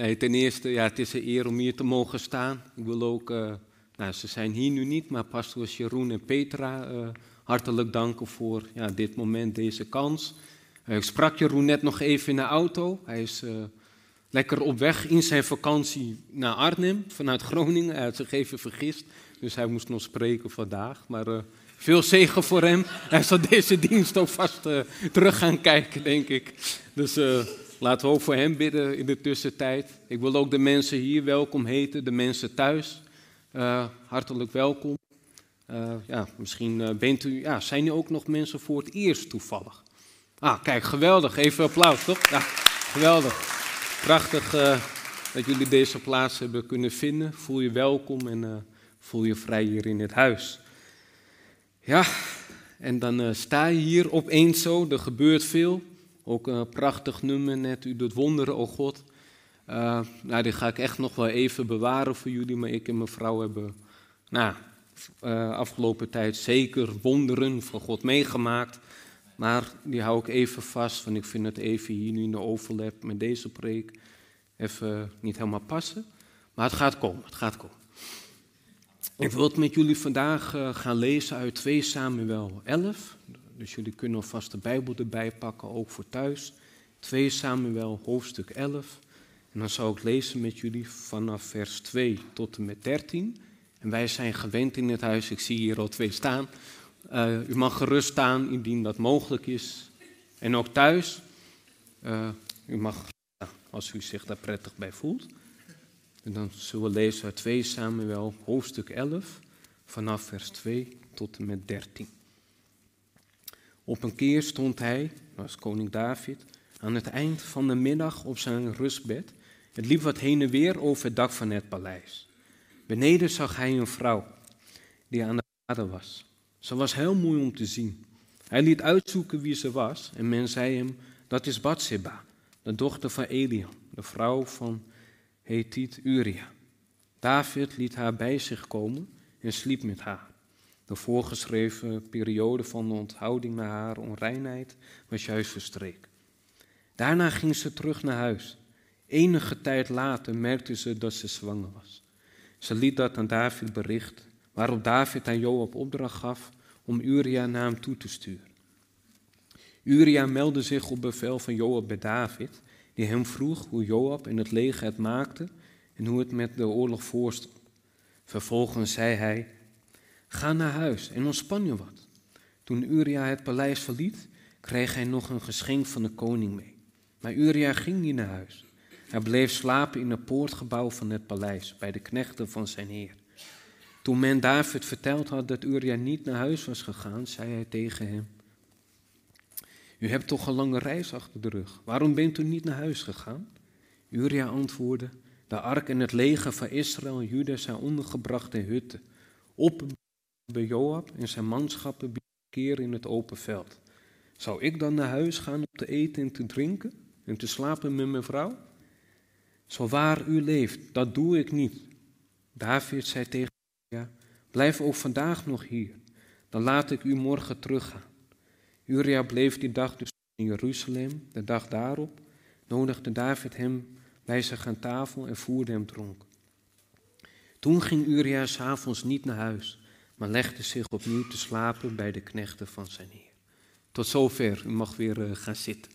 Nee, ten eerste, ja, het is een eer om hier te mogen staan. Ik wil ook, eh, nou, ze zijn hier nu niet, maar pastors Jeroen en Petra eh, hartelijk danken voor ja, dit moment, deze kans. Eh, ik sprak Jeroen net nog even in de auto. Hij is lekker op weg in zijn vakantie naar Arnhem vanuit Groningen. Hij had zich even vergist, dus hij moest nog spreken vandaag. Maar veel zegen voor hem. Hij zal deze dienst ook vast terug gaan kijken, denk ik. Dus uh, laten we ook voor hem bidden in de tussentijd. Ik wil ook de mensen hier welkom heten, de mensen thuis. Uh, hartelijk welkom. Uh, ja, misschien bent u, ja, zijn er ook nog mensen voor het eerst toevallig? Ah, kijk, geweldig. Even applaus, toch? Ja, geweldig. Prachtig dat jullie deze plaats hebben kunnen vinden. Voel je welkom en voel je vrij hier in het huis. Ja, en dan sta je hier opeens zo, er gebeurt veel. Ook een prachtig nummer net, u doet wonderen, oh God. Uh, nou, die ga ik echt nog wel even bewaren voor jullie, maar ik en mijn vrouw hebben nou, uh, afgelopen tijd zeker wonderen van God meegemaakt. Maar die hou ik even vast, want ik vind het even hier nu in de overlap met deze preek even niet helemaal passen. Maar het gaat komen, het gaat komen. Ik wil het met jullie vandaag gaan lezen uit 2 Samuel 11. Dus jullie kunnen alvast de Bijbel erbij pakken, ook voor thuis. 2 Samuel, hoofdstuk 11. En dan zou ik lezen met jullie vanaf vers 2 tot en met 13. En wij zijn gewend in het huis, ik zie hier al twee staan. Uh, u mag gerust staan indien dat mogelijk is. En ook thuis, uh, u mag, als u zich daar prettig bij voelt. En dan zullen we lezen uit 2 Samuel, hoofdstuk 11, vanaf vers 2 tot en met 13. Op een keer stond hij, was koning David, aan het eind van de middag op zijn rustbed. Het liep wat heen en weer over het dak van het paleis. Beneden zag hij een vrouw die aan de aarde was. Ze was heel mooi om te zien. Hij liet uitzoeken wie ze was en men zei hem, dat is Bathsheba, de dochter van Eliam, de vrouw van Hethit Uria. David liet haar bij zich komen en sliep met haar. De voorgeschreven periode van de onthouding naar haar onreinheid was juist verstreken. Daarna ging ze terug naar huis. Enige tijd later merkte ze dat ze zwanger was. Ze liet dat aan David bericht, waarop David aan Joab opdracht gaf om Uria naar hem toe te sturen. Uria meldde zich op bevel van Joab bij David, die hem vroeg hoe Joab en het leger het maakte en hoe het met de oorlog voorstond. Vervolgens zei hij: Ga naar huis en ontspan je wat. Toen Uria het paleis verliet, kreeg hij nog een geschenk van de koning mee. Maar Uria ging niet naar huis. Hij bleef slapen in het poortgebouw van het paleis, bij de knechten van zijn heer. Toen men David verteld had dat Uria niet naar huis was gegaan, zei hij tegen hem: U hebt toch een lange reis achter de rug. Waarom bent u niet naar huis gegaan? Uria antwoordde: De ark en het leger van Israël en zijn ondergebracht in hutten, op bij Joab en zijn manschappen keer in het open veld. Zou ik dan naar huis gaan om te eten en te drinken en te slapen met mijn vrouw? Zo waar u leeft, dat doe ik niet. David zei tegen Uria, blijf ook vandaag nog hier, dan laat ik u morgen teruggaan. Uria bleef die dag dus in Jeruzalem. De dag daarop nodigde David hem bij zich aan tafel en voerde hem dronken. Toen ging Uria s'avonds niet naar huis, maar legde zich opnieuw te slapen bij de knechten van zijn heer. Tot zover, u mag weer uh, gaan zitten.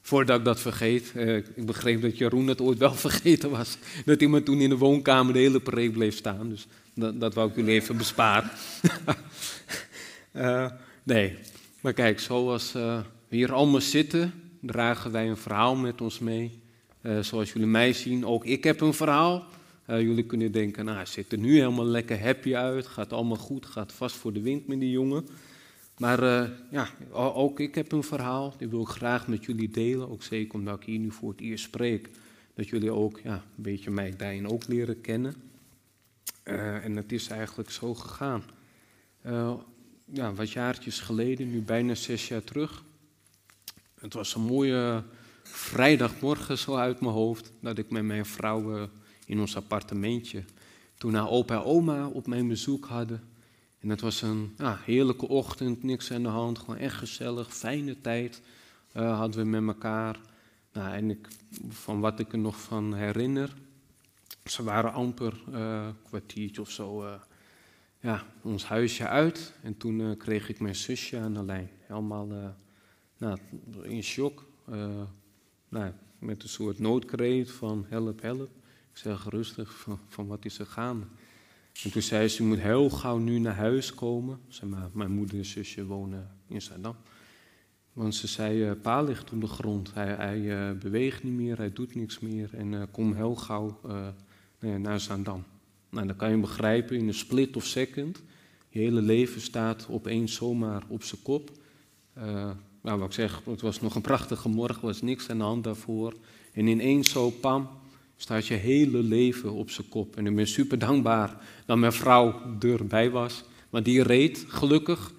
Voordat ik dat vergeet, uh, ik begreep dat Jeroen het ooit wel vergeten was. Dat iemand toen in de woonkamer de hele preek bleef staan. Dus dat, dat wou ik jullie even besparen. uh, nee, maar kijk, zoals we hier allemaal zitten, dragen wij een verhaal met ons mee. zoals jullie mij zien, ook ik heb een verhaal. Uh, jullie kunnen denken, nou, hij ziet er nu helemaal lekker happy uit, gaat allemaal goed, gaat vast voor de wind met die jongen. Maar uh, ja, ook ik heb een verhaal, die wil ik graag met jullie delen, ook zeker omdat ik hier nu voor het eerst spreek. dat jullie ook ja, een beetje mij daarin ook leren kennen. Uh, en het is eigenlijk zo gegaan. Ja, wat jaartjes geleden, nu bijna zes jaar terug. Het was een mooie vrijdagmorgen zo uit mijn hoofd, dat ik met mijn vrouw in ons appartementje, toen haar opa en oma op mijn bezoek hadden. En het was een heerlijke ochtend, niks aan de hand, gewoon echt gezellig, fijne tijd hadden we met elkaar. Nou, en ik, van wat ik er nog van herinner, ze waren amper een kwartiertje of zo uh, ja, ons huisje uit. En toen kreeg ik mijn zusje aan de lijn. Helemaal nou, in shock. nou, met een soort noodkreet van help, help. Ik zeg rustig, van, wat is er gaande? En toen zei ze, je moet heel gauw nu naar huis komen. Zeg maar, mijn moeder en zusje wonen in Zandam. Want ze zei, uh, pa ligt op de grond, hij, hij uh, beweegt niet meer, hij doet niks meer en uh, kom heel gauw naar Zaandam. Nou, dan kan je begrijpen, in een split of second, je hele leven staat opeens zomaar op zijn kop. nou, wat ik zeg, het was nog een prachtige morgen, was niks aan de hand daarvoor. En ineens zo, pam, staat je hele leven op zijn kop. En ik ben super dankbaar dat mijn vrouw erbij was, want die reed gelukkig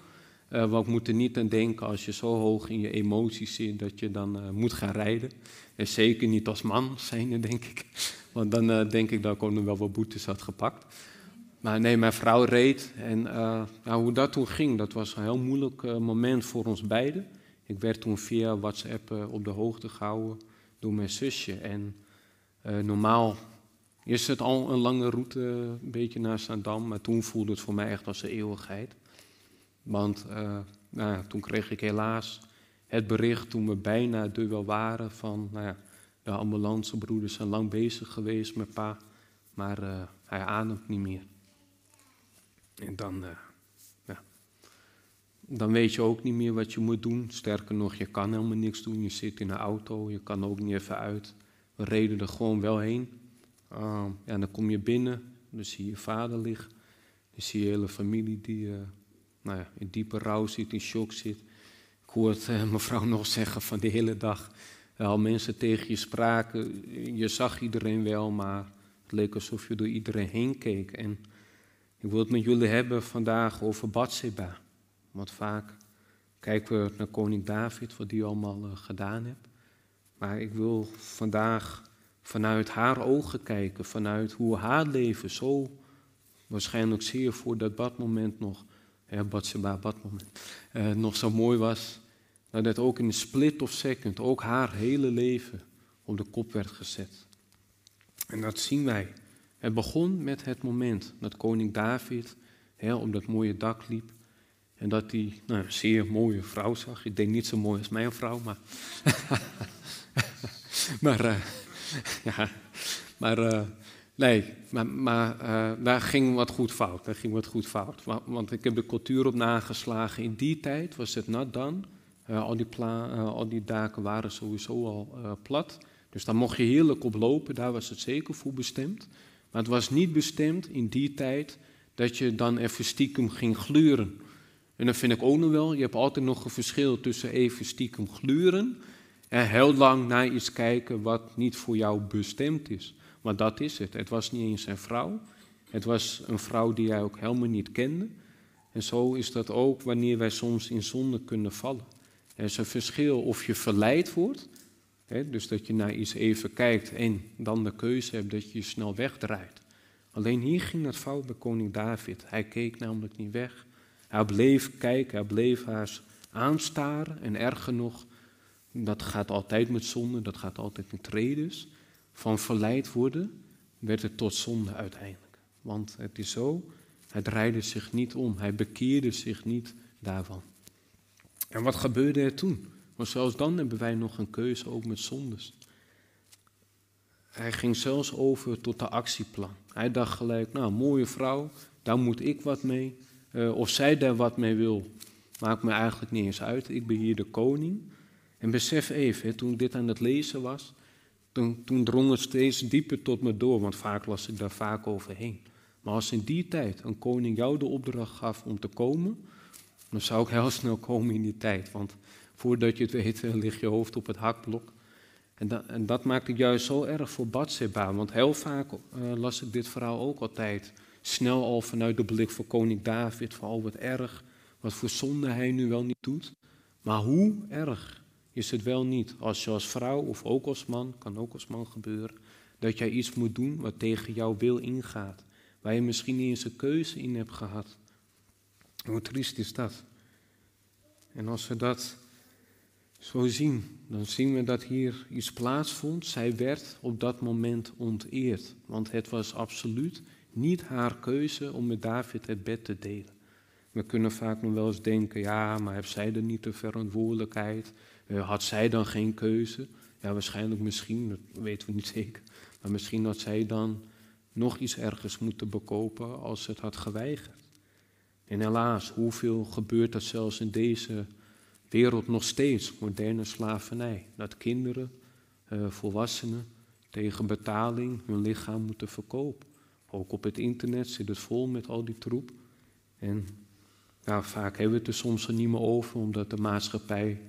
uh, want we moeten niet aan denken als je zo hoog in je emoties zit dat je dan uh, moet gaan rijden. En zeker niet als man zijnde, denk ik. Want dan uh, denk ik dat ik ook nog wel wat boetes had gepakt. Maar nee, mijn vrouw reed. En nou, hoe dat toen ging, dat was een heel moeilijk moment voor ons beiden. Ik werd toen via WhatsApp op de hoogte gehouden door mijn zusje. En normaal is het al een lange route, een beetje naar Zandam. Maar toen voelde het voor mij echt als een eeuwigheid. Want uh, nou, toen kreeg ik helaas het bericht toen we bijna er wel waren van nou ja, de ambulancebroeders zijn lang bezig geweest met pa, maar uh, hij ademt niet meer. En dan, ja, dan weet je ook niet meer wat je moet doen. Sterker nog, je kan helemaal niks doen. Je zit in een auto, je kan ook niet even uit. We reden er gewoon wel heen. Uh, ja, dan kom je binnen, dan zie je vader liggen. Dan zie je hele familie die nou ja, in diepe rouw zit, in shock zit. Ik hoorde uh, mevrouw nog zeggen van de hele dag, uh, al mensen tegen je spraken, je zag iedereen wel, maar het leek alsof je door iedereen heen keek. En ik wil het met jullie hebben vandaag over Bathseba. Want vaak kijken we naar koning David, wat die allemaal gedaan heeft. Maar ik wil vandaag vanuit haar ogen kijken, vanuit hoe haar leven zo waarschijnlijk zeer voor dat badmoment nog ja, Batsheba, badmoment, uh, nog zo mooi was. Dat ook in een split of second ook haar hele leven op de kop werd gezet. En dat zien wij. Het begon met het moment dat koning David hè, op dat mooie dak liep. En dat hij nou, een zeer mooie vrouw zag. Ik denk niet zo mooi als mijn vrouw, maar. maar, uh, ja, maar uh, Nee, maar, maar uh, daar ging wat goed fout. Daar ging wat goed fout. Want ik heb de cultuur op nageslagen. In die tijd was het nat dan. Al, die al die daken waren sowieso al plat. Dus daar mocht je heerlijk op lopen. Daar was het zeker voor bestemd. Maar het was niet bestemd in die tijd dat je dan even stiekem ging gluren. En dat vind ik ook nog wel. Je hebt altijd nog een verschil tussen even stiekem gluren en heel lang naar iets kijken wat niet voor jou bestemd is. Maar dat is het. Het was niet eens zijn vrouw. Het was een vrouw die hij ook helemaal niet kende. En zo is dat ook wanneer wij soms in zonde kunnen vallen. Er is een verschil of je verleid wordt, hè, dus dat je naar iets even kijkt en dan de keuze hebt dat je je snel wegdraait. Alleen hier ging het fout bij koning David. Hij keek namelijk niet weg. Hij bleef kijken, hij bleef haar aanstaren. En erger nog, dat gaat altijd met zonde, dat gaat altijd met tredes van verleid worden, werd het tot zonde uiteindelijk. Want het is zo, hij draaide zich niet om, hij bekeerde zich niet daarvan. En wat gebeurde er toen? Want zelfs dan hebben wij nog een keuze, ook met zondes. Hij ging zelfs over tot de actieplan. Hij dacht gelijk, nou, mooie vrouw, daar moet ik wat mee. Uh, of zij daar wat mee wil, maakt me eigenlijk niet eens uit. Ik ben hier de koning. En besef even, toen dit aan het lezen was, toen, toen drong het steeds dieper tot me door, want vaak las ik daar vaak overheen. Maar als in die tijd een koning jou de opdracht gaf om te komen, dan zou ik heel snel komen in die tijd. Want voordat je het weet, ligt je hoofd op het hakblok. En, dat, en dat maakt het juist zo erg voor Bathsheba. Want heel vaak uh, las ik dit verhaal ook altijd snel al vanuit de blik van koning David. Van oh wat erg, wat voor zonde hij nu wel niet doet. Maar hoe erg is het wel niet als je als vrouw of ook als man, kan ook als man gebeuren, dat jij iets moet doen wat tegen jouw wil ingaat. Waar je misschien niet eens een keuze in hebt gehad. Hoe triest is dat? En als we dat zo zien, dan zien we dat hier iets plaatsvond. Zij werd op dat moment onteerd. Want het was absoluut niet haar keuze om met David het bed te delen. We kunnen vaak nog wel eens denken, ja, maar heeft zij dan niet de verantwoordelijkheid? Uh, had zij dan geen keuze? Ja, waarschijnlijk misschien, dat weten we niet zeker. Maar misschien had zij dan nog iets ergens moeten bekopen als ze het had geweigerd. En helaas, hoeveel gebeurt dat zelfs in deze wereld nog steeds? Moderne slavernij. Dat kinderen, uh, volwassenen, tegen betaling hun lichaam moeten verkopen. Ook op het internet zit het vol met al die troep. En ja, vaak hebben we het er soms er niet meer over, omdat de maatschappij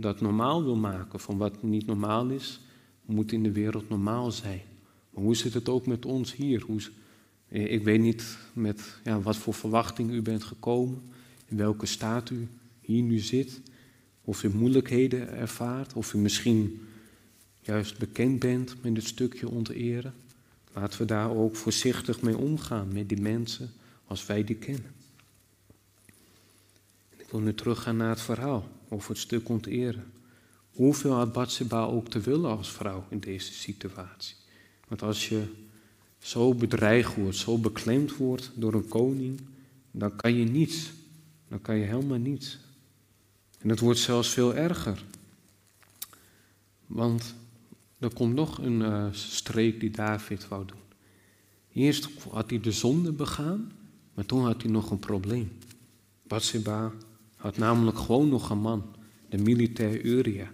dat normaal wil maken. Van wat niet normaal is, moet in de wereld normaal zijn. Maar hoe zit het ook met ons hier? Hoe, eh, ik weet niet met ja, wat voor verwachting u bent gekomen, in welke staat u hier nu zit, of u moeilijkheden ervaart, of u misschien juist bekend bent met het stukje onteren. Laten we daar ook voorzichtig mee omgaan met die mensen als wij die kennen. Ik wil nu teruggaan naar het verhaal over het stuk onteren. Hoeveel had Batseba ook te willen als vrouw in deze situatie? Want als je zo bedreigd wordt, zo beklemd wordt door een koning, dan kan je niets. Dan kan je helemaal niets. En het wordt zelfs veel erger. Want er komt nog een uh, streek die David wou doen. Eerst had hij de zonde begaan, maar toen had hij nog een probleem. Bathsheba had namelijk gewoon nog een man, de militair Uria.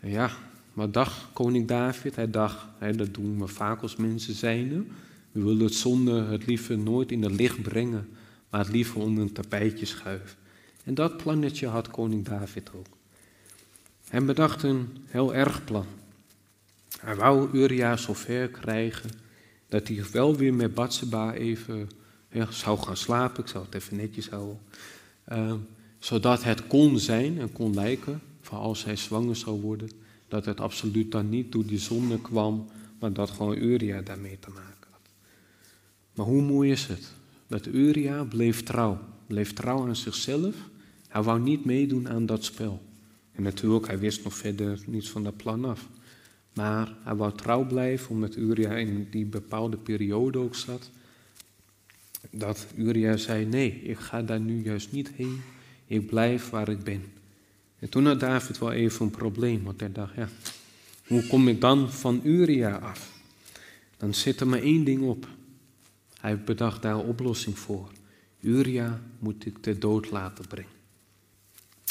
En ja, maar dacht koning David? Hij dacht, hè, dat doen we vaak als mensen zijn. We willen het zonde het liever nooit in het licht brengen, maar het liever onder een tapijtje schuiven. En dat plannetje had koning David ook. Hij bedacht een heel erg plan. Hij wou Uria zover krijgen dat hij wel weer met Batseba even zou gaan slapen. Ik zou het even netjes houden. Uh, zodat het kon zijn en kon lijken, voor als hij zwanger zou worden, dat het absoluut dan niet door die zonde kwam, maar dat gewoon Uria daarmee te maken had. Maar hoe mooi is het? Dat Uria bleef trouw, bleef trouw aan zichzelf. Hij wou niet meedoen aan dat spel. En natuurlijk, hij wist nog verder niets van dat plan af. Maar hij wou trouw blijven, omdat Uria in die bepaalde periode ook zat. Dat Uria zei, nee, ik ga daar nu juist niet heen. Ik blijf waar ik ben. En toen had David wel even een probleem, want hij dacht, ja, hoe kom ik dan van Uria af? Dan zit er maar één ding op. Hij bedacht daar een oplossing voor. Uria moet ik ter dood laten brengen.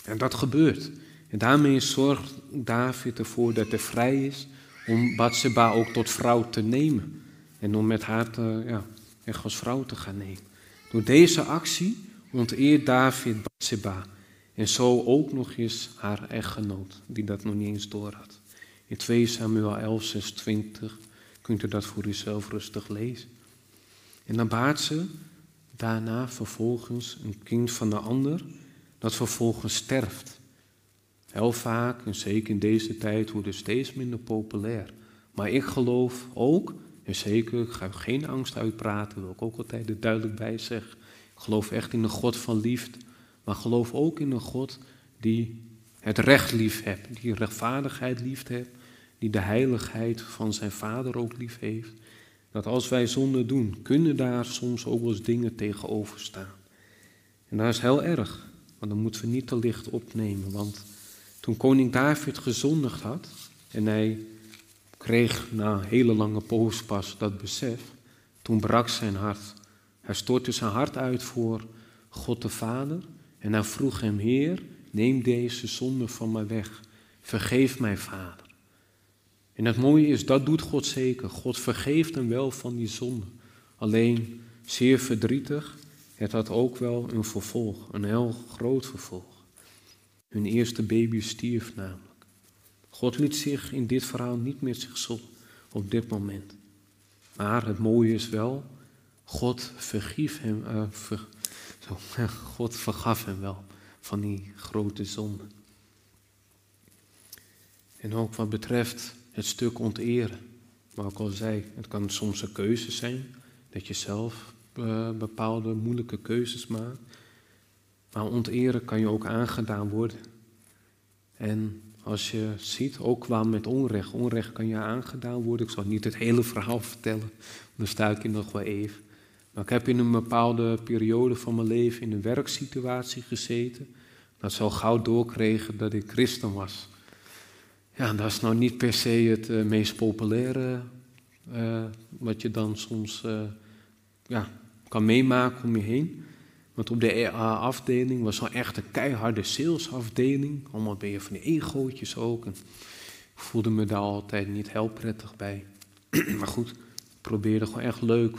En dat gebeurt. En daarmee zorgt David ervoor dat hij vrij is om Bathsheba ook tot vrouw te nemen. En om met haar ja, echt als vrouw te gaan nemen. Door deze actie onteert David En zo ook nog eens haar echtgenoot, die dat nog niet eens door had. In 2 Samuel 11, 26 kunt u dat voor uzelf rustig lezen. En dan baart ze daarna vervolgens een kind van de ander, dat vervolgens sterft. Heel vaak, en zeker in deze tijd, wordt het steeds minder populair. Maar ik geloof ook, en zeker, ik ga geen angst uitpraten, wil ik ook altijd er duidelijk bij zeggen. Ik geloof echt in een God van liefde maar geloof ook in een God die het recht lief hebt, die rechtvaardigheid lief hebt, die de heiligheid van zijn vader ook lief heeft. Dat als wij zonde doen, kunnen daar soms ook wel eens dingen tegenover staan. En dat is heel erg, want dan moeten we niet te licht opnemen. Want toen koning David gezondigd had en hij kreeg na een hele lange poos pas dat besef, toen brak zijn hart. Hij stortte zijn hart uit voor God de Vader en hij vroeg hem, Heer, neem deze zonde van mij weg. Vergeef mij, Vader. En het mooie is, dat doet God zeker. God vergeeft hem wel van die zonde. Alleen, zeer verdrietig, het had ook wel een vervolg, een heel groot vervolg. Hun eerste baby stierf namelijk. God liet zich in dit verhaal niet meer zich op dit moment. Maar het mooie is wel, God vergief hem, uh, God vergaf hem wel van die grote zonde. En ook wat betreft het stuk onteren. Maar ik al zei, het kan soms een keuze zijn, dat je zelf uh, bepaalde moeilijke keuzes maakt. Maar onteren kan je ook aangedaan worden. En als je ziet, ook qua met onrecht. Onrecht kan je aangedaan worden. Ik zal niet het hele verhaal vertellen, dan sta ik in nog wel even. Ik heb in een bepaalde periode van mijn leven in een werksituatie gezeten. Dat al gauw doorkregen dat ik christen was. Ja, dat is nou niet per se het uh, meest populaire uh, wat je dan soms uh, ja, kan meemaken om je heen. Want op de afdeling was wel echt een keiharde salesafdeling. Allemaal ben je van die egootjes ook. En ik voelde me daar altijd niet heel prettig bij. maar goed, ik probeerde gewoon echt leuk,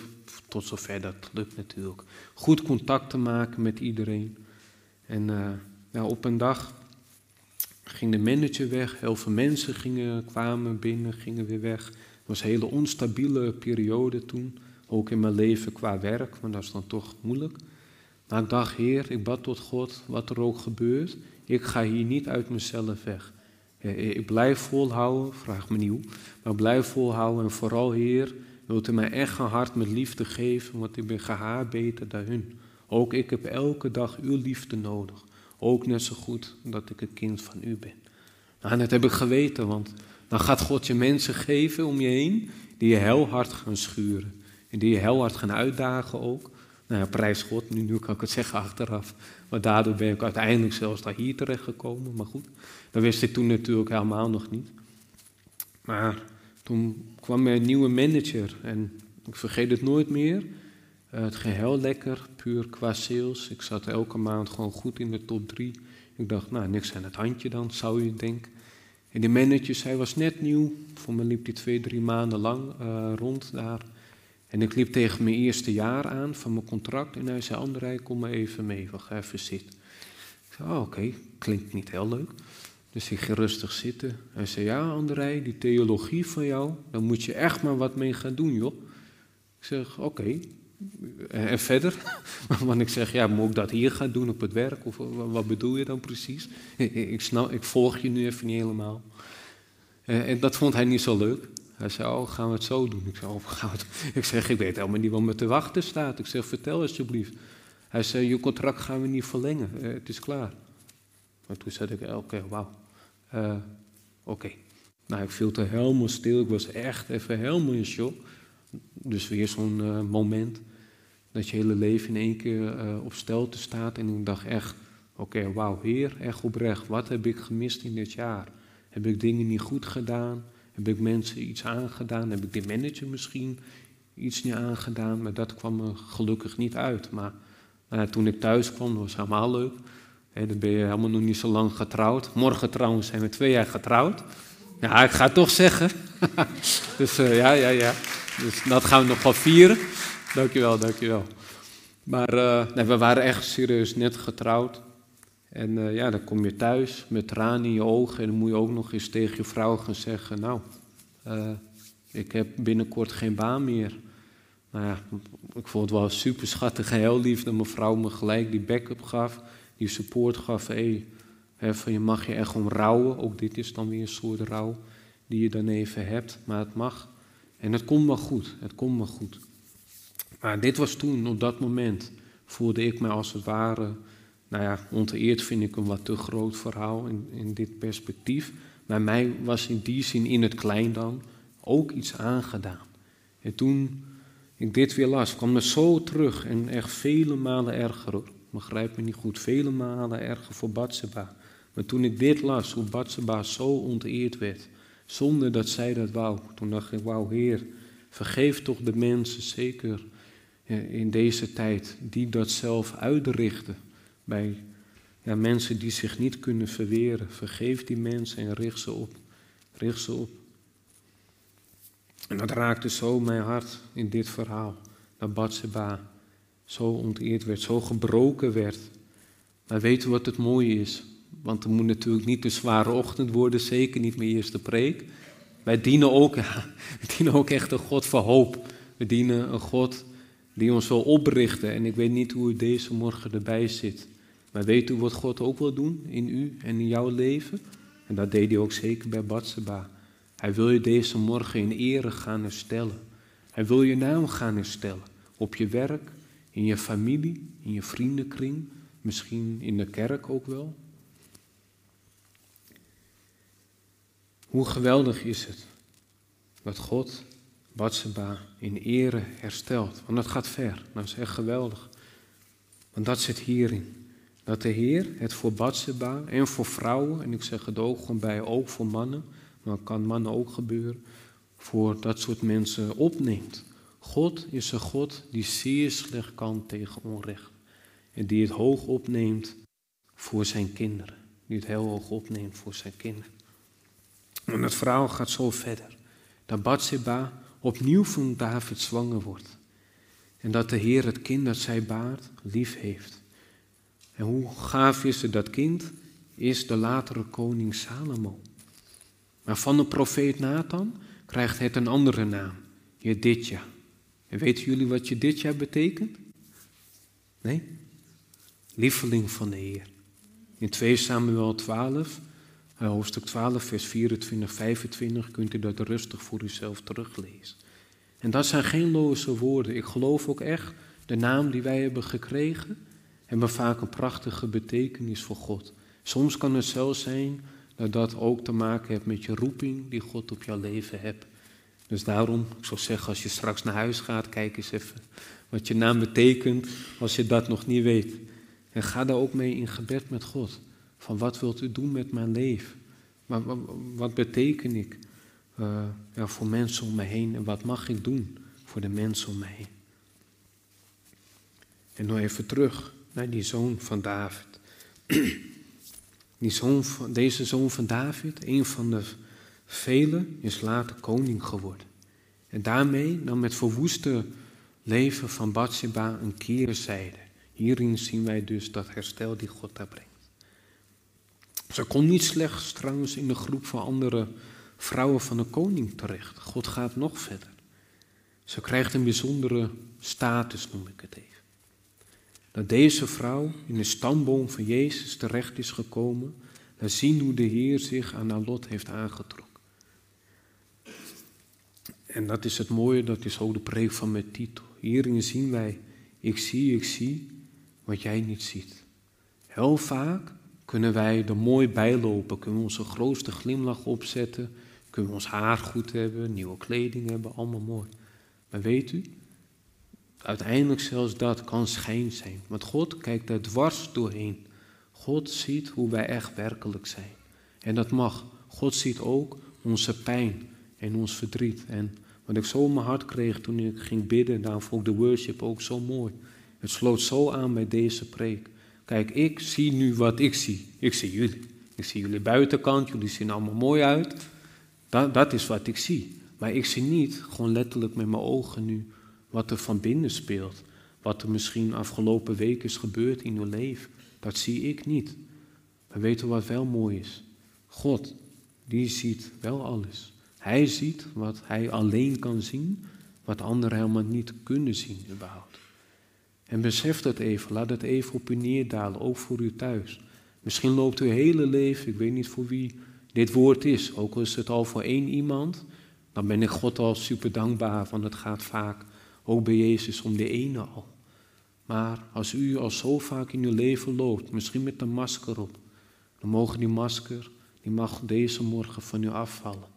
tot zover dat lukt natuurlijk. Goed contact te maken met iedereen. En uh, ja, op een dag ging de manager weg. Heel veel mensen gingen, kwamen binnen, gingen weer weg. Het was een hele onstabiele periode toen. Ook in mijn leven qua werk, want dat is dan toch moeilijk. Maar ik dacht, Heer, ik bad tot God, wat er ook gebeurt, ik ga hier niet uit mezelf weg. Ik blijf volhouden, vraag me nieuw, maar blijf volhouden en vooral, Heer, wilt u mij echt hart met liefde geven, want ik ben gehaar beter dan hun. Ook ik heb elke dag uw liefde nodig. Ook net zo goed dat ik een kind van u ben. Nou, dat heb ik geweten, want dan gaat God je mensen geven om je heen die je heel hard gaan schuren. En die je heel hard gaan uitdagen ook. Nou ja, prijs God, nu, nu kan ik het zeggen achteraf. Maar daardoor ben ik uiteindelijk zelfs daar hier terecht gekomen. Maar goed, dat wist ik toen natuurlijk helemaal nog niet. Maar toen kwam er een nieuwe manager en ik vergeet het nooit meer. Uh, het ging heel lekker, puur qua sales. Ik zat elke maand gewoon goed in de top drie. Ik dacht, nou, niks aan het handje dan, zou je denken. En die manager, hij was net nieuw. Voor me liep hij twee, drie maanden lang uh, rond daar. En ik liep tegen mijn eerste jaar aan van mijn contract. En hij zei, André, kom maar even mee, we gaan even zitten. Ik zei, oh, oké, klinkt niet heel leuk. Dus ik ging rustig zitten. Hij zei, ja André, die theologie van jou, daar moet je echt maar wat mee gaan doen, joh. Ik zeg, oké. En verder? Want ik zeg, ja, moet ik dat hier gaan doen op het werk? Of wat bedoel je dan precies? Ik, snap, ik volg je nu even niet helemaal. En dat vond hij niet zo leuk. Hij zei, oh, gaan we het zo doen? Ik zei, oh, gaan we het... Ik zeg, ik weet helemaal niet wat me te wachten staat. Ik zeg, vertel alsjeblieft. Hij zei, je contract gaan we niet verlengen. Uh, het is klaar. Maar toen zei ik, oké, wauw. Uh, oké. Nou, ik viel er helemaal stil. Ik was echt even helemaal in shock. Dus weer zo'n uh, moment dat je hele leven in één keer op stelte staat. En ik dacht echt, oké, okay, wauw, heer, echt oprecht. Wat heb ik gemist in dit jaar? Heb ik dingen niet goed gedaan? Heb ik mensen iets aangedaan? Heb ik de manager misschien iets niet aangedaan? Maar dat kwam er gelukkig niet uit. Maar nou toen ik thuis kwam, was helemaal leuk. Dan ben je helemaal nog niet zo lang getrouwd. Morgen trouwens zijn we twee jaar getrouwd. Ja, ik ga toch zeggen. dus uh, ja, ja, ja. Dus dat gaan we nog wel vieren. Dankjewel, dankjewel. Maar uh, we waren echt serieus net getrouwd. En uh, ja, dan kom je thuis met tranen in je ogen en dan moet je ook nog eens tegen je vrouw gaan zeggen, nou, ik heb binnenkort geen baan meer. Nou ja, ik vond het wel super schattig en heel lief dat mijn vrouw me gelijk die backup gaf, die support gaf. Hey, hè, van je mag je echt om rouwen, ook dit is dan weer een soort rouw die je dan even hebt, maar het mag. En het komt wel goed, het komt wel goed. Maar dit was toen, op dat moment, voelde ik me als het ware nou ja, onteerd vind ik een wat te groot verhaal in, in dit perspectief. Maar mij was in die zin in het klein dan ook iets aangedaan. En toen ik dit weer las, kwam het zo terug en echt vele malen erger. Begrijp me niet goed, vele malen erger voor Batseba. Maar toen ik dit las, hoe Batseba zo onteerd werd, zonder dat zij dat wou, toen dacht ik, wauw Heer, vergeef toch de mensen, zeker in deze tijd, die dat zelf uitrichten bij ja, mensen die zich niet kunnen verweren. Vergeef die mensen en richt ze op. Richt ze op. En dat raakte zo mijn hart in dit verhaal. Dat Batseba zo onteerd werd, zo gebroken werd. Weet u wat het mooie is? Want het moet natuurlijk niet een zware ochtend worden, zeker niet mijn eerste preek. Wij dienen ook, we dienen ook echt een God van hoop. We dienen een God die ons wil oprichten. En ik weet niet hoe u deze morgen erbij zit. Maar weet u wat God ook wil doen in u en in jouw leven? En dat deed hij ook zeker bij Batseba. Hij wil je deze morgen in ere gaan herstellen. Hij wil je naam gaan herstellen. Op je werk, in je familie, in je vriendenkring, misschien in de kerk ook wel. Hoe geweldig is het dat God Batseba in ere herstelt. Want dat gaat ver. Dat is echt geweldig. Want dat zit hierin. Dat de Heer het voor Batseba en voor vrouwen, en ik zeg het ook gewoon bij, ook voor mannen, maar dat kan mannen ook gebeuren, voor dat soort mensen opneemt. God is een God die zeer slecht kan tegen onrecht. En die het hoog opneemt voor zijn kinderen. Die het heel hoog opneemt voor zijn kinderen. En het verhaal gaat zo verder. Dat Batseba opnieuw van David zwanger wordt. En dat de Heer het kind dat zij baart lief heeft. En hoe gaaf is het dat kind? Is de latere koning Salomo. Maar van de profeet Nathan krijgt het een andere naam, Jedidja. En weten jullie wat Jedidja betekent? Nee? Lieveling van de Heer. In 2 Samuel 12, eh, hoofdstuk 12, vers 24, 25, kunt u dat rustig voor uzelf teruglezen. En dat zijn geen loze woorden. Ik geloof ook echt, de naam die wij hebben gekregen, hebben vaak een prachtige betekenis voor God. Soms kan het zelfs zijn dat dat ook te maken heeft met je roeping die God op jouw leven hebt. Dus daarom, ik zou zeggen, als je straks naar huis gaat, kijk eens even wat je naam betekent als je dat nog niet weet. En ga daar ook mee in gebed met God. Van wat wilt u doen met mijn leven? Wat, wat, wat beteken ik uh, ja, voor mensen om me heen en wat mag ik doen voor de mensen om me heen? En nog even terug naar die zoon van David. Die zoon van, deze zoon van David, een van de velen, is later koning geworden. En daarmee dan met verwoeste leven van Bathsheba een keerzijde. Hierin zien wij dus dat herstel die God daar brengt. Ze kon niet slechts trouwens in de groep van andere vrouwen van de koning terecht. God gaat nog verder. Ze krijgt een bijzondere status, noem ik het even dat deze vrouw in de stamboom van Jezus terecht is gekomen, dan zien hoe de Heer zich aan haar lot heeft aangetrokken. En dat is het mooie, dat is ook de preek van mijn titel. Hierin zien wij, ik zie, ik zie wat jij niet ziet. Heel vaak kunnen wij er mooi bijlopen, kunnen we onze grootste glimlach opzetten, kunnen we ons haar goed hebben, nieuwe kleding hebben, allemaal mooi. Maar weet u, uiteindelijk zelfs dat kan schijn zijn. Want God kijkt er dwars doorheen. God ziet hoe wij echt werkelijk zijn. En dat mag. God ziet ook onze pijn en ons verdriet. En wat ik zo in mijn hart kreeg toen ik ging bidden, daarom vond ik de worship ook zo mooi. Het sloot zo aan bij deze preek. Kijk, ik zie nu wat ik zie. Ik zie jullie. Ik zie jullie buitenkant, jullie zien allemaal mooi uit. Dat, dat is wat ik zie. Maar ik zie niet, gewoon letterlijk met mijn ogen nu, wat er van binnen speelt. Wat er misschien afgelopen week is gebeurd in uw leven. Dat zie ik niet. Maar weten wat wel mooi is? God, die ziet wel alles. Hij ziet wat hij alleen kan zien, wat anderen helemaal niet kunnen zien überhaupt. En besef dat even, laat het even op u neerdalen, ook voor u thuis. Misschien loopt uw hele leven, ik weet niet voor wie dit woord is, ook al is het al voor één iemand, dan ben ik God al super dankbaar, want het gaat vaak ook bij Jezus om de ene al. Maar als u al zo vaak in uw leven loopt, misschien met een masker op, dan mogen die masker, die mag deze morgen van u afvallen.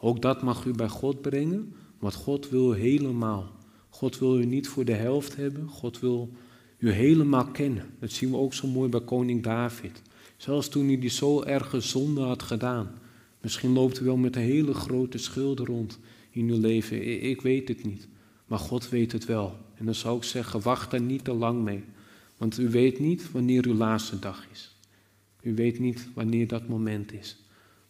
Ook dat mag u bij God brengen, want God wil helemaal. God wil u niet voor de helft hebben, God wil u helemaal kennen. Dat zien we ook zo mooi bij koning David. Zelfs toen hij die zo erge zonde had gedaan. Misschien loopt u wel met een hele grote schuld rond in uw leven, ik weet het niet. Maar God weet het wel. En dan zou ik zeggen, wacht er niet te lang mee. Want u weet niet wanneer uw laatste dag is. U weet niet wanneer dat moment is.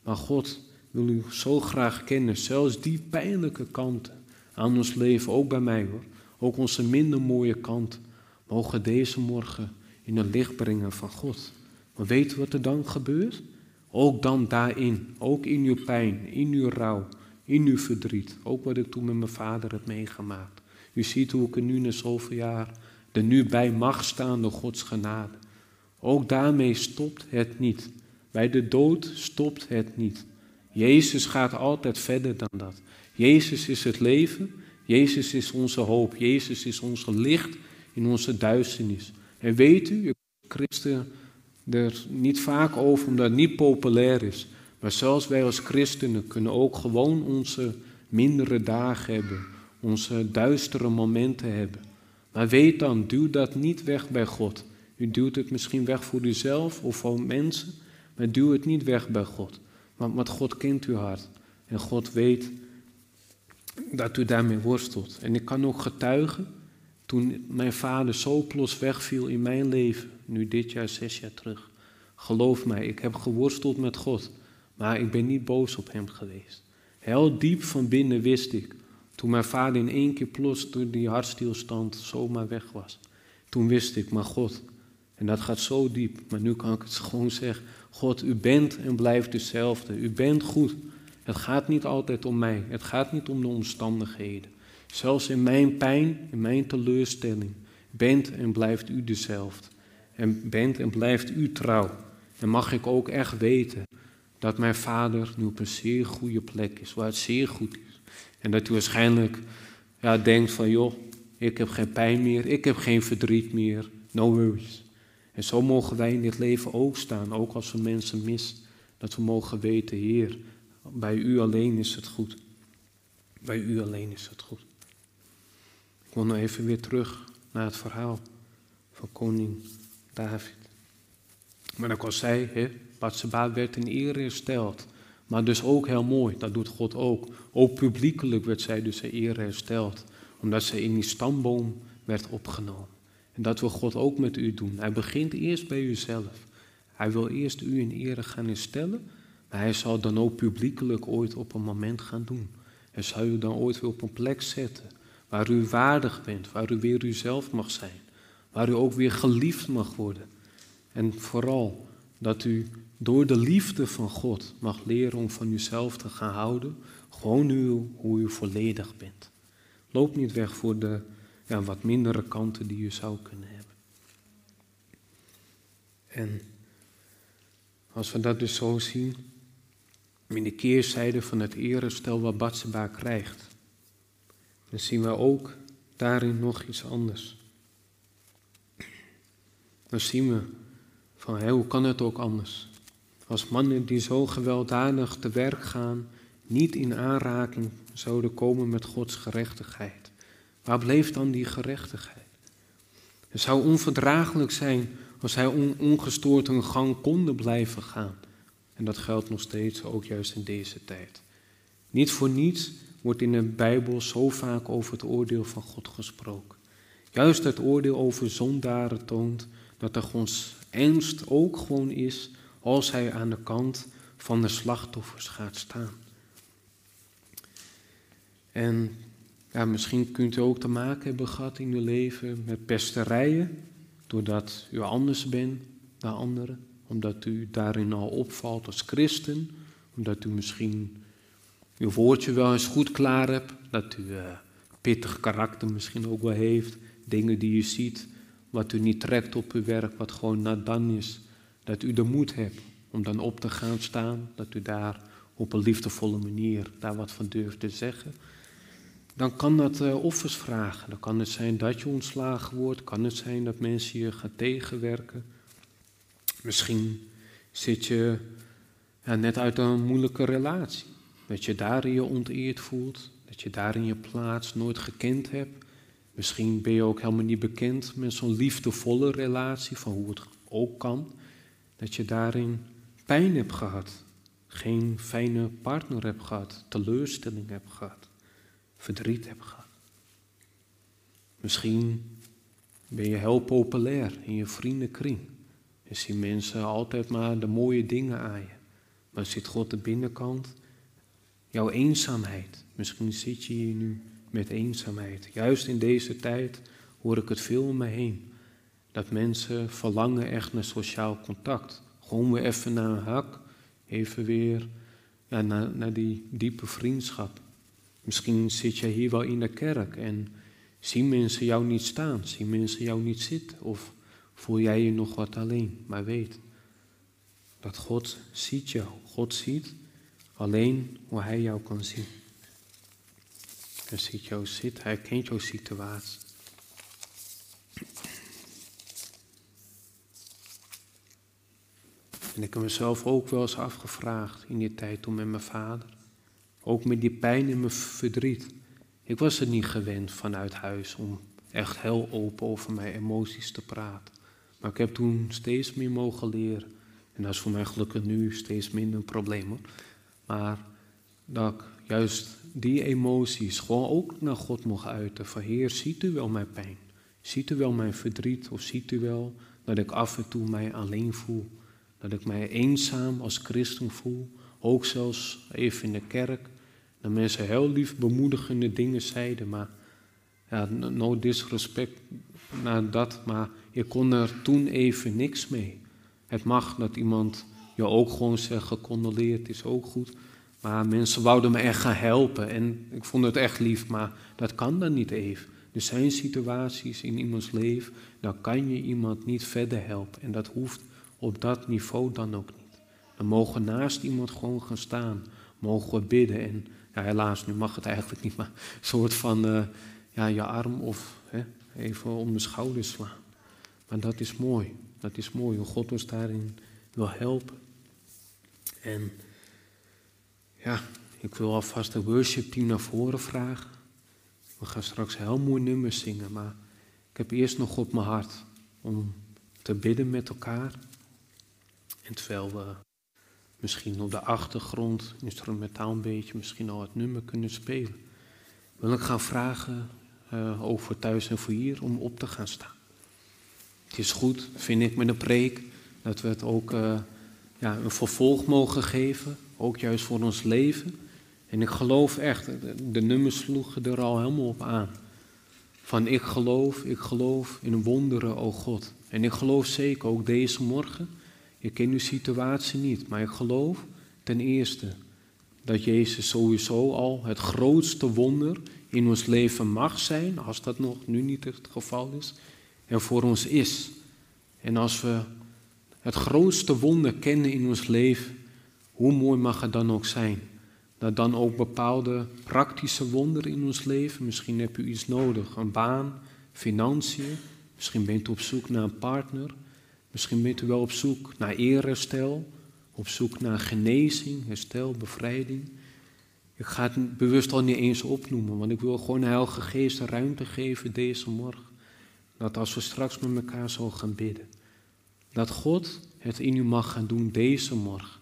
Maar God wil u zo graag kennen, zelfs die pijnlijke kanten aan ons leven, ook bij mij hoor. Ook onze minder mooie kant, mogen deze morgen in het licht brengen van God. Maar weet wat er dan gebeurt? Ook dan daarin, ook in uw pijn, in uw rouw, in uw verdriet. Ook wat ik toen met mijn vader heb meegemaakt. U ziet hoe ik er nu na zoveel jaar er nu bij mag staan door Gods genade. Ook daarmee stopt het niet. Bij de dood stopt het niet. Jezus gaat altijd verder dan dat. Jezus is het leven. Jezus is onze hoop. Jezus is onze licht in onze duisternis. En weet u, christen er niet vaak over omdat het niet populair is. Maar zelfs wij als christenen kunnen ook gewoon onze mindere dagen hebben. Onze duistere momenten hebben. Maar weet dan, duw dat niet weg bij God. U duwt het misschien weg voor uzelf of voor mensen, maar duw het niet weg bij God. Want, God kent uw hart. En God weet dat u daarmee worstelt. En ik kan ook getuigen, toen mijn vader zo plots wegviel in mijn leven, nu dit jaar, zes jaar terug. Geloof mij, ik heb geworsteld met God, maar ik ben niet boos op hem geweest. Heel diep van binnen wist ik, toen mijn vader in één keer plots door die hartstilstand zomaar weg was. Toen wist ik, maar God, en dat gaat zo diep, maar nu kan ik het gewoon zeggen, God, u bent en blijft dezelfde, u bent goed. Het gaat niet altijd om mij, het gaat niet om de omstandigheden. Zelfs in mijn pijn, in mijn teleurstelling, bent en blijft u dezelfde. En bent en blijft u trouw. En mag ik ook echt weten dat mijn vader nu op een zeer goede plek is, waar het zeer goed is. En dat u waarschijnlijk ja, denkt van, joh, ik heb geen pijn meer, ik heb geen verdriet meer, no worries. En zo mogen wij in dit leven ook staan, ook als we mensen missen. Dat we mogen weten, Heer, bij u alleen is het goed. Bij u alleen is het goed. Ik wil nog even weer terug naar het verhaal van koning David. Maar ik al zei, hè, werd in ere hersteld. Maar dus ook heel mooi, dat doet God ook. Ook publiekelijk werd zij dus in ere hersteld. Omdat zij in die stamboom werd opgenomen. Dat wil God ook met u doen. Hij begint eerst bij uzelf. Hij wil eerst u in ere gaan herstellen. Maar hij zal dan ook publiekelijk ooit op een moment gaan doen. Hij zal u dan ooit weer op een plek zetten. Waar u waardig bent, waar u weer uzelf mag zijn. Waar u ook weer geliefd mag worden. En vooral dat u door de liefde van God mag leren om van uzelf te gaan houden. Gewoon u, hoe u volledig bent. Loop niet weg voor de ja, wat mindere kanten die u zou kunnen hebben. En als we dat dus zo zien, in de keerzijde van het erestel wat Batseba krijgt, dan zien we ook daarin nog iets anders. Dan zien we van hé, hoe kan het ook anders? Als mannen die zo gewelddadig te werk gaan, niet in aanraking zouden komen met Gods gerechtigheid. Waar bleef dan die gerechtigheid? Het zou onverdraaglijk zijn als hij ongestoord een gang konden blijven gaan. En dat geldt nog steeds, ook juist in deze tijd. Niet voor niets wordt in de Bijbel zo vaak over het oordeel van God gesproken. Juist het oordeel over zondaren toont dat er Gods ernst ook gewoon is als hij aan de kant van de slachtoffers gaat staan. En ja, misschien kunt u ook te maken hebben gehad in uw leven met pesterijen, doordat u anders bent dan anderen, omdat u daarin al opvalt als christen, omdat u misschien uw woordje wel eens goed klaar hebt, dat u uh, pittig karakter misschien ook wel heeft, dingen die u ziet, wat u niet trekt op uw werk, wat gewoon nadan is, dat u de moed hebt om dan op te gaan staan, dat u daar op een liefdevolle manier daar wat van durft te zeggen dan kan dat uh, offers vragen. Dan kan het zijn dat je ontslagen wordt, kan het zijn dat mensen je gaan tegenwerken. Misschien zit je net uit een moeilijke relatie. Dat je daarin je onteerd voelt, dat je daarin je plaats nooit gekend hebt. Misschien ben je ook helemaal niet bekend met zo'n liefdevolle relatie, van hoe het ook kan. Dat je daarin pijn hebt gehad, geen fijne partner hebt gehad, teleurstelling hebt gehad verdriet hebt gehad. Misschien ben je heel populair in je vriendenkring. En zien mensen altijd maar de mooie dingen aan je. Maar zit God de binnenkant? Jouw eenzaamheid. Misschien zit je hier nu met eenzaamheid. Juist in deze tijd hoor ik het veel om me heen. Dat mensen verlangen echt naar sociaal contact. Gewoon weer even naar een hak. Even weer naar, naar die diepe vriendschap. Misschien zit je hier wel in de kerk en zien mensen jou niet staan, zien mensen jou niet zitten. Of voel jij je nog wat alleen. Maar weet dat God ziet jou. God ziet alleen hoe Hij jou kan zien. Hij ziet jou zitten, Hij kent jouw situatie. En ik heb mezelf ook wel eens afgevraagd in die tijd toen met mijn vader. Ook met die pijn en mijn verdriet. Ik was het niet gewend vanuit huis om echt heel open over mijn emoties te praten. Maar ik heb toen steeds meer mogen leren. En dat is voor mij gelukkig nu steeds minder een probleem. Maar dat ik juist die emoties gewoon ook naar God mocht uiten. Van Heer, ziet u wel mijn pijn? Ziet u wel mijn verdriet? Of ziet u wel dat ik af en toe mij alleen voel? Dat ik mij eenzaam als christen voel? Ook zelfs even in de kerk. Dat mensen heel lief bemoedigende dingen zeiden. Maar ja, no disrespect naar dat. Maar je kon er toen even niks mee. Het mag dat iemand je ook gewoon zegt, gecondoleerd is ook goed. Maar mensen wouden me echt gaan helpen en ik vond het echt lief, maar dat kan dan niet even. Er zijn situaties in iemands leven, dan kan je iemand niet verder helpen. En dat hoeft op dat niveau dan ook niet. Dan mogen naast iemand gewoon gaan staan, mogen we bidden. En ja, helaas, nu mag het eigenlijk niet, maar een soort van uh, ja, je arm of hè, even om de schouders slaan. Maar dat is mooi. Dat is mooi hoe God ons daarin wil helpen. En ja, ik wil alvast de worship team naar voren vragen. We gaan straks heel mooi nummers zingen, maar ik heb eerst nog op mijn hart om te bidden met elkaar. En terwijl we misschien op de achtergrond, instrumentaal een beetje, misschien al het nummer kunnen spelen, wil ik gaan vragen uh, over thuis en voor hier om op te gaan staan. Het is goed, vind ik, met een preek, dat we het ook uh, ja, een vervolg mogen geven, ook juist voor ons leven. En ik geloof echt, de nummers sloegen er al helemaal op aan. Van ik geloof, ik geloof in wonderen, o God. En ik geloof zeker ook deze morgen, je kent uw situatie niet, maar ik geloof ten eerste dat Jezus sowieso al het grootste wonder in ons leven mag zijn, als dat nog nu niet het geval is en voor ons is. En als we het grootste wonder kennen in ons leven, hoe mooi mag het dan ook zijn? Dat dan ook bepaalde praktische wonderen in ons leven, misschien heb u iets nodig, een baan, financiën, misschien bent u op zoek naar een partner, misschien bent u wel op zoek naar eerherstel, op zoek naar genezing, herstel, bevrijding. Ik ga het bewust al niet eens opnoemen, want ik wil gewoon de Heilige Geest ruimte geven deze morgen. Dat als we straks met elkaar zo gaan bidden, dat God het in u mag gaan doen deze morgen.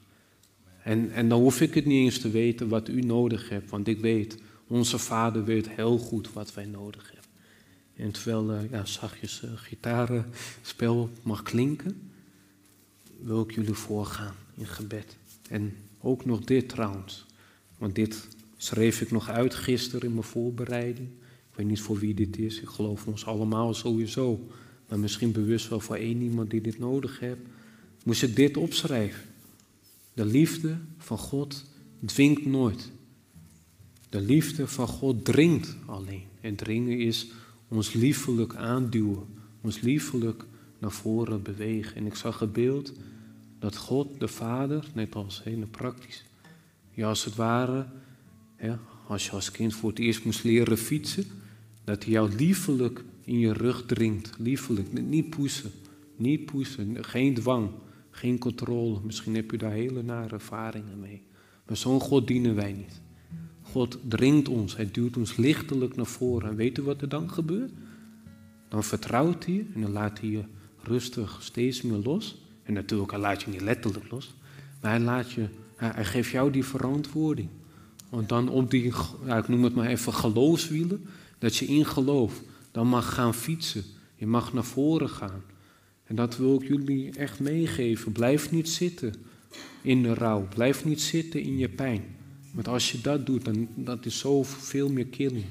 En, en dan hoef ik het niet eens te weten wat u nodig hebt, want ik weet, onze Vader weet heel goed wat wij nodig hebben. En terwijl uh, ja, zachtjes uh, gitarenspel mag klinken, wil ik jullie voorgaan in gebed. En ook nog dit trouwens, want dit schreef ik nog uit gisteren in mijn voorbereiding weet niet voor wie dit is. Ik geloof ons allemaal sowieso. Maar misschien bewust wel voor één iemand die dit nodig heeft. Moest ik dit opschrijven. De liefde van God dwingt nooit. De liefde van God dringt alleen. En dringen is ons liefelijk aanduwen. Ons liefelijk naar voren bewegen. En ik zag het beeld dat God, de Vader, net als hele praktisch, ja, als het ware, ja, als je als kind voor het eerst moest leren fietsen, dat hij jou liefelijk in je rug dringt. Liefelijk. Niet poesen. Niet poesen. Geen dwang. Geen controle. Misschien heb je daar hele nare ervaringen mee. Maar zo'n God dienen wij niet. God dringt ons. Hij duwt ons lichtelijk naar voren. En weet u wat er dan gebeurt? Dan vertrouwt hij en dan laat hij je rustig steeds meer los. En natuurlijk, hij laat je niet letterlijk los. Maar hij, laat je, hij, geeft jou die verantwoording. Want dan op die, ik noem het maar even geloofswielen, dat je in geloof dan mag gaan fietsen. Je mag naar voren gaan. En dat wil ik jullie echt meegeven. Blijf niet zitten in de rouw. Blijf niet zitten in je pijn. Want als je dat doet, dan dat is zo veel meer killing.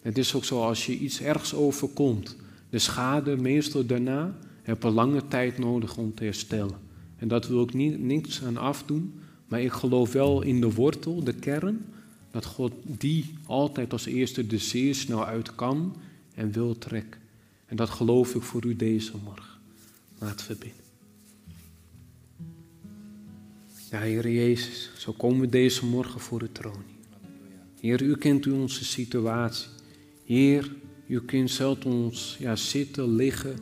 Het is ook zo als je iets ergs overkomt. De schade, meestal daarna, heb je lange tijd nodig om te herstellen. En dat wil ik niet, niks aan afdoen. Maar ik geloof wel in de wortel, de kern. Dat God die altijd als eerste de zeer snel uit kan en wil trekken. En dat geloof ik voor u deze morgen. Laten we Ja, Heer Jezus, zo komen we deze morgen voor de troon. Heer, u kent u onze situatie. Heer, u kent zelf ons ja, zitten, liggen,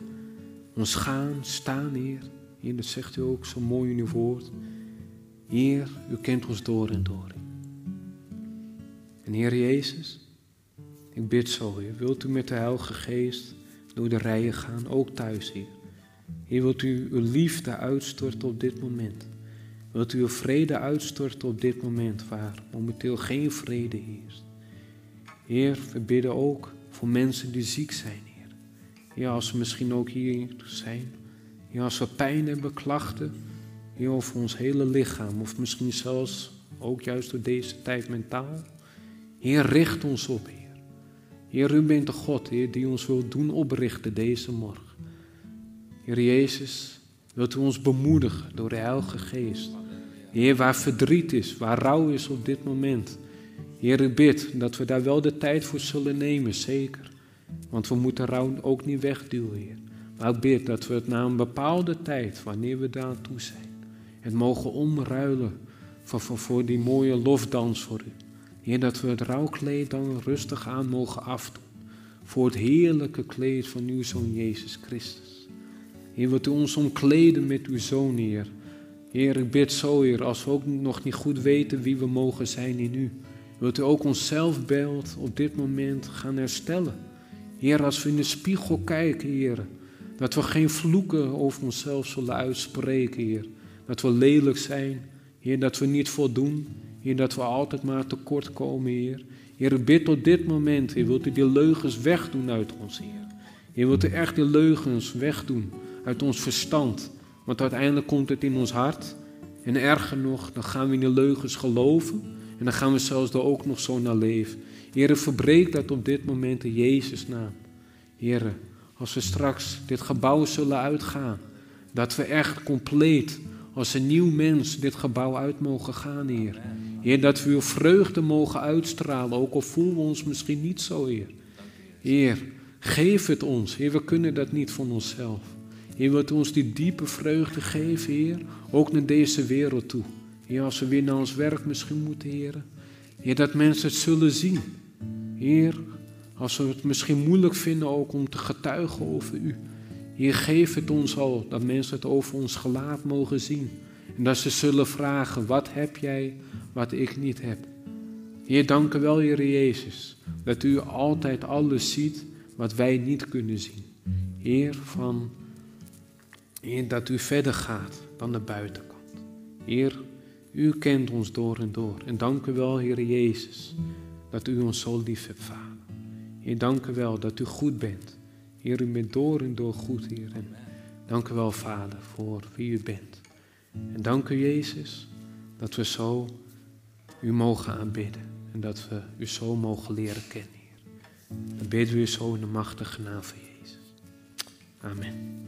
ons gaan, staan, Heer. Heer, dat zegt u ook zo mooi in uw woord. Heer, u kent ons door en door. En Heer Jezus, ik bid zo, Heer, wilt u met de Heilige Geest door de rijen gaan, ook thuis, Heer. Heer, wilt u uw liefde uitstorten op dit moment. Wilt u uw vrede uitstorten op dit moment waar momenteel geen vrede heerst. Heer, we bidden ook voor mensen die ziek zijn, Heer. Ja, als ze misschien ook hier zijn. Ja, als we pijn hebben, klachten. Heer, over ons hele lichaam. Of misschien zelfs ook juist door deze tijd mentaal. Heer, richt ons op, Heer. Heer, u bent de God, Heer, die ons wil doen oprichten deze morgen. Heer Jezus, wilt u ons bemoedigen door de Heilige Geest. Heer, waar verdriet is, waar rouw is op dit moment. Heer, ik bid dat we daar wel de tijd voor zullen nemen, zeker. Want we moeten rouw ook niet wegduwen, Heer. Maar ik bid dat we het na een bepaalde tijd, wanneer we daar toe zijn, het mogen omruilen voor, voor, voor die mooie lofdans voor u. Heer, dat we het rouwkleed dan rustig aan mogen afdoen. Voor het heerlijke kleed van uw Zoon Jezus Christus. Heer, wilt u ons omkleden met uw Zoon, Heer. Heer, ik bid zo, Heer, als we ook nog niet goed weten wie we mogen zijn in u. Wilt u ook ons zelfbeeld op dit moment gaan herstellen. Heer, als we in de spiegel kijken, Heer, dat we geen vloeken over onszelf zullen uitspreken, Heer. Dat we lelijk zijn, Heer, dat we niet voldoen, Heer, dat we altijd maar tekort komen, Heer. Heer, ik bid tot dit moment, Heer, wilt u die leugens wegdoen uit ons, Heer. Heer, wilt u echt die leugens wegdoen uit ons verstand. Want uiteindelijk komt het in ons hart. En erger nog, dan gaan we in de leugens geloven. En dan gaan we zelfs er ook nog zo naar leven. Heer, verbreek dat op dit moment in Jezus' naam. Heer, als we straks dit gebouw zullen uitgaan, dat we echt compleet als een nieuw mens dit gebouw uit mogen gaan, Heer. Heer, dat we uw vreugde mogen uitstralen, ook al voelen we ons misschien niet zo, Heer. Heer, geef het ons. Heer, we kunnen dat niet van onszelf. Heer, wilt ons die diepe vreugde geven, Heer, ook naar deze wereld toe. Heer, als we weer naar ons werk misschien moeten, Heer. Heer, dat mensen het zullen zien. Heer, als we het misschien moeilijk vinden ook om te getuigen over U. Heer, geef het ons al, dat mensen het over ons gelaat mogen zien. En dat ze zullen vragen, wat heb jij wat ik niet heb? Heer, dank u wel, Heer Jezus, dat U altijd alles ziet wat wij niet kunnen zien. Heer, van Heer, dat u verder gaat dan de buitenkant. Heer, u kent ons door en door. En dank u wel, Heer Jezus, dat u ons zo lief hebt, Vader. Heer, dank u wel dat u goed bent. Heer, u bent door en door goed, Heer. En dank u wel, Vader, voor wie u bent. En dank u, Jezus, dat we zo u mogen aanbidden. En dat we u zo mogen leren kennen, Heer. Dan bidden we u zo in de machtige naam van Jezus. Amen.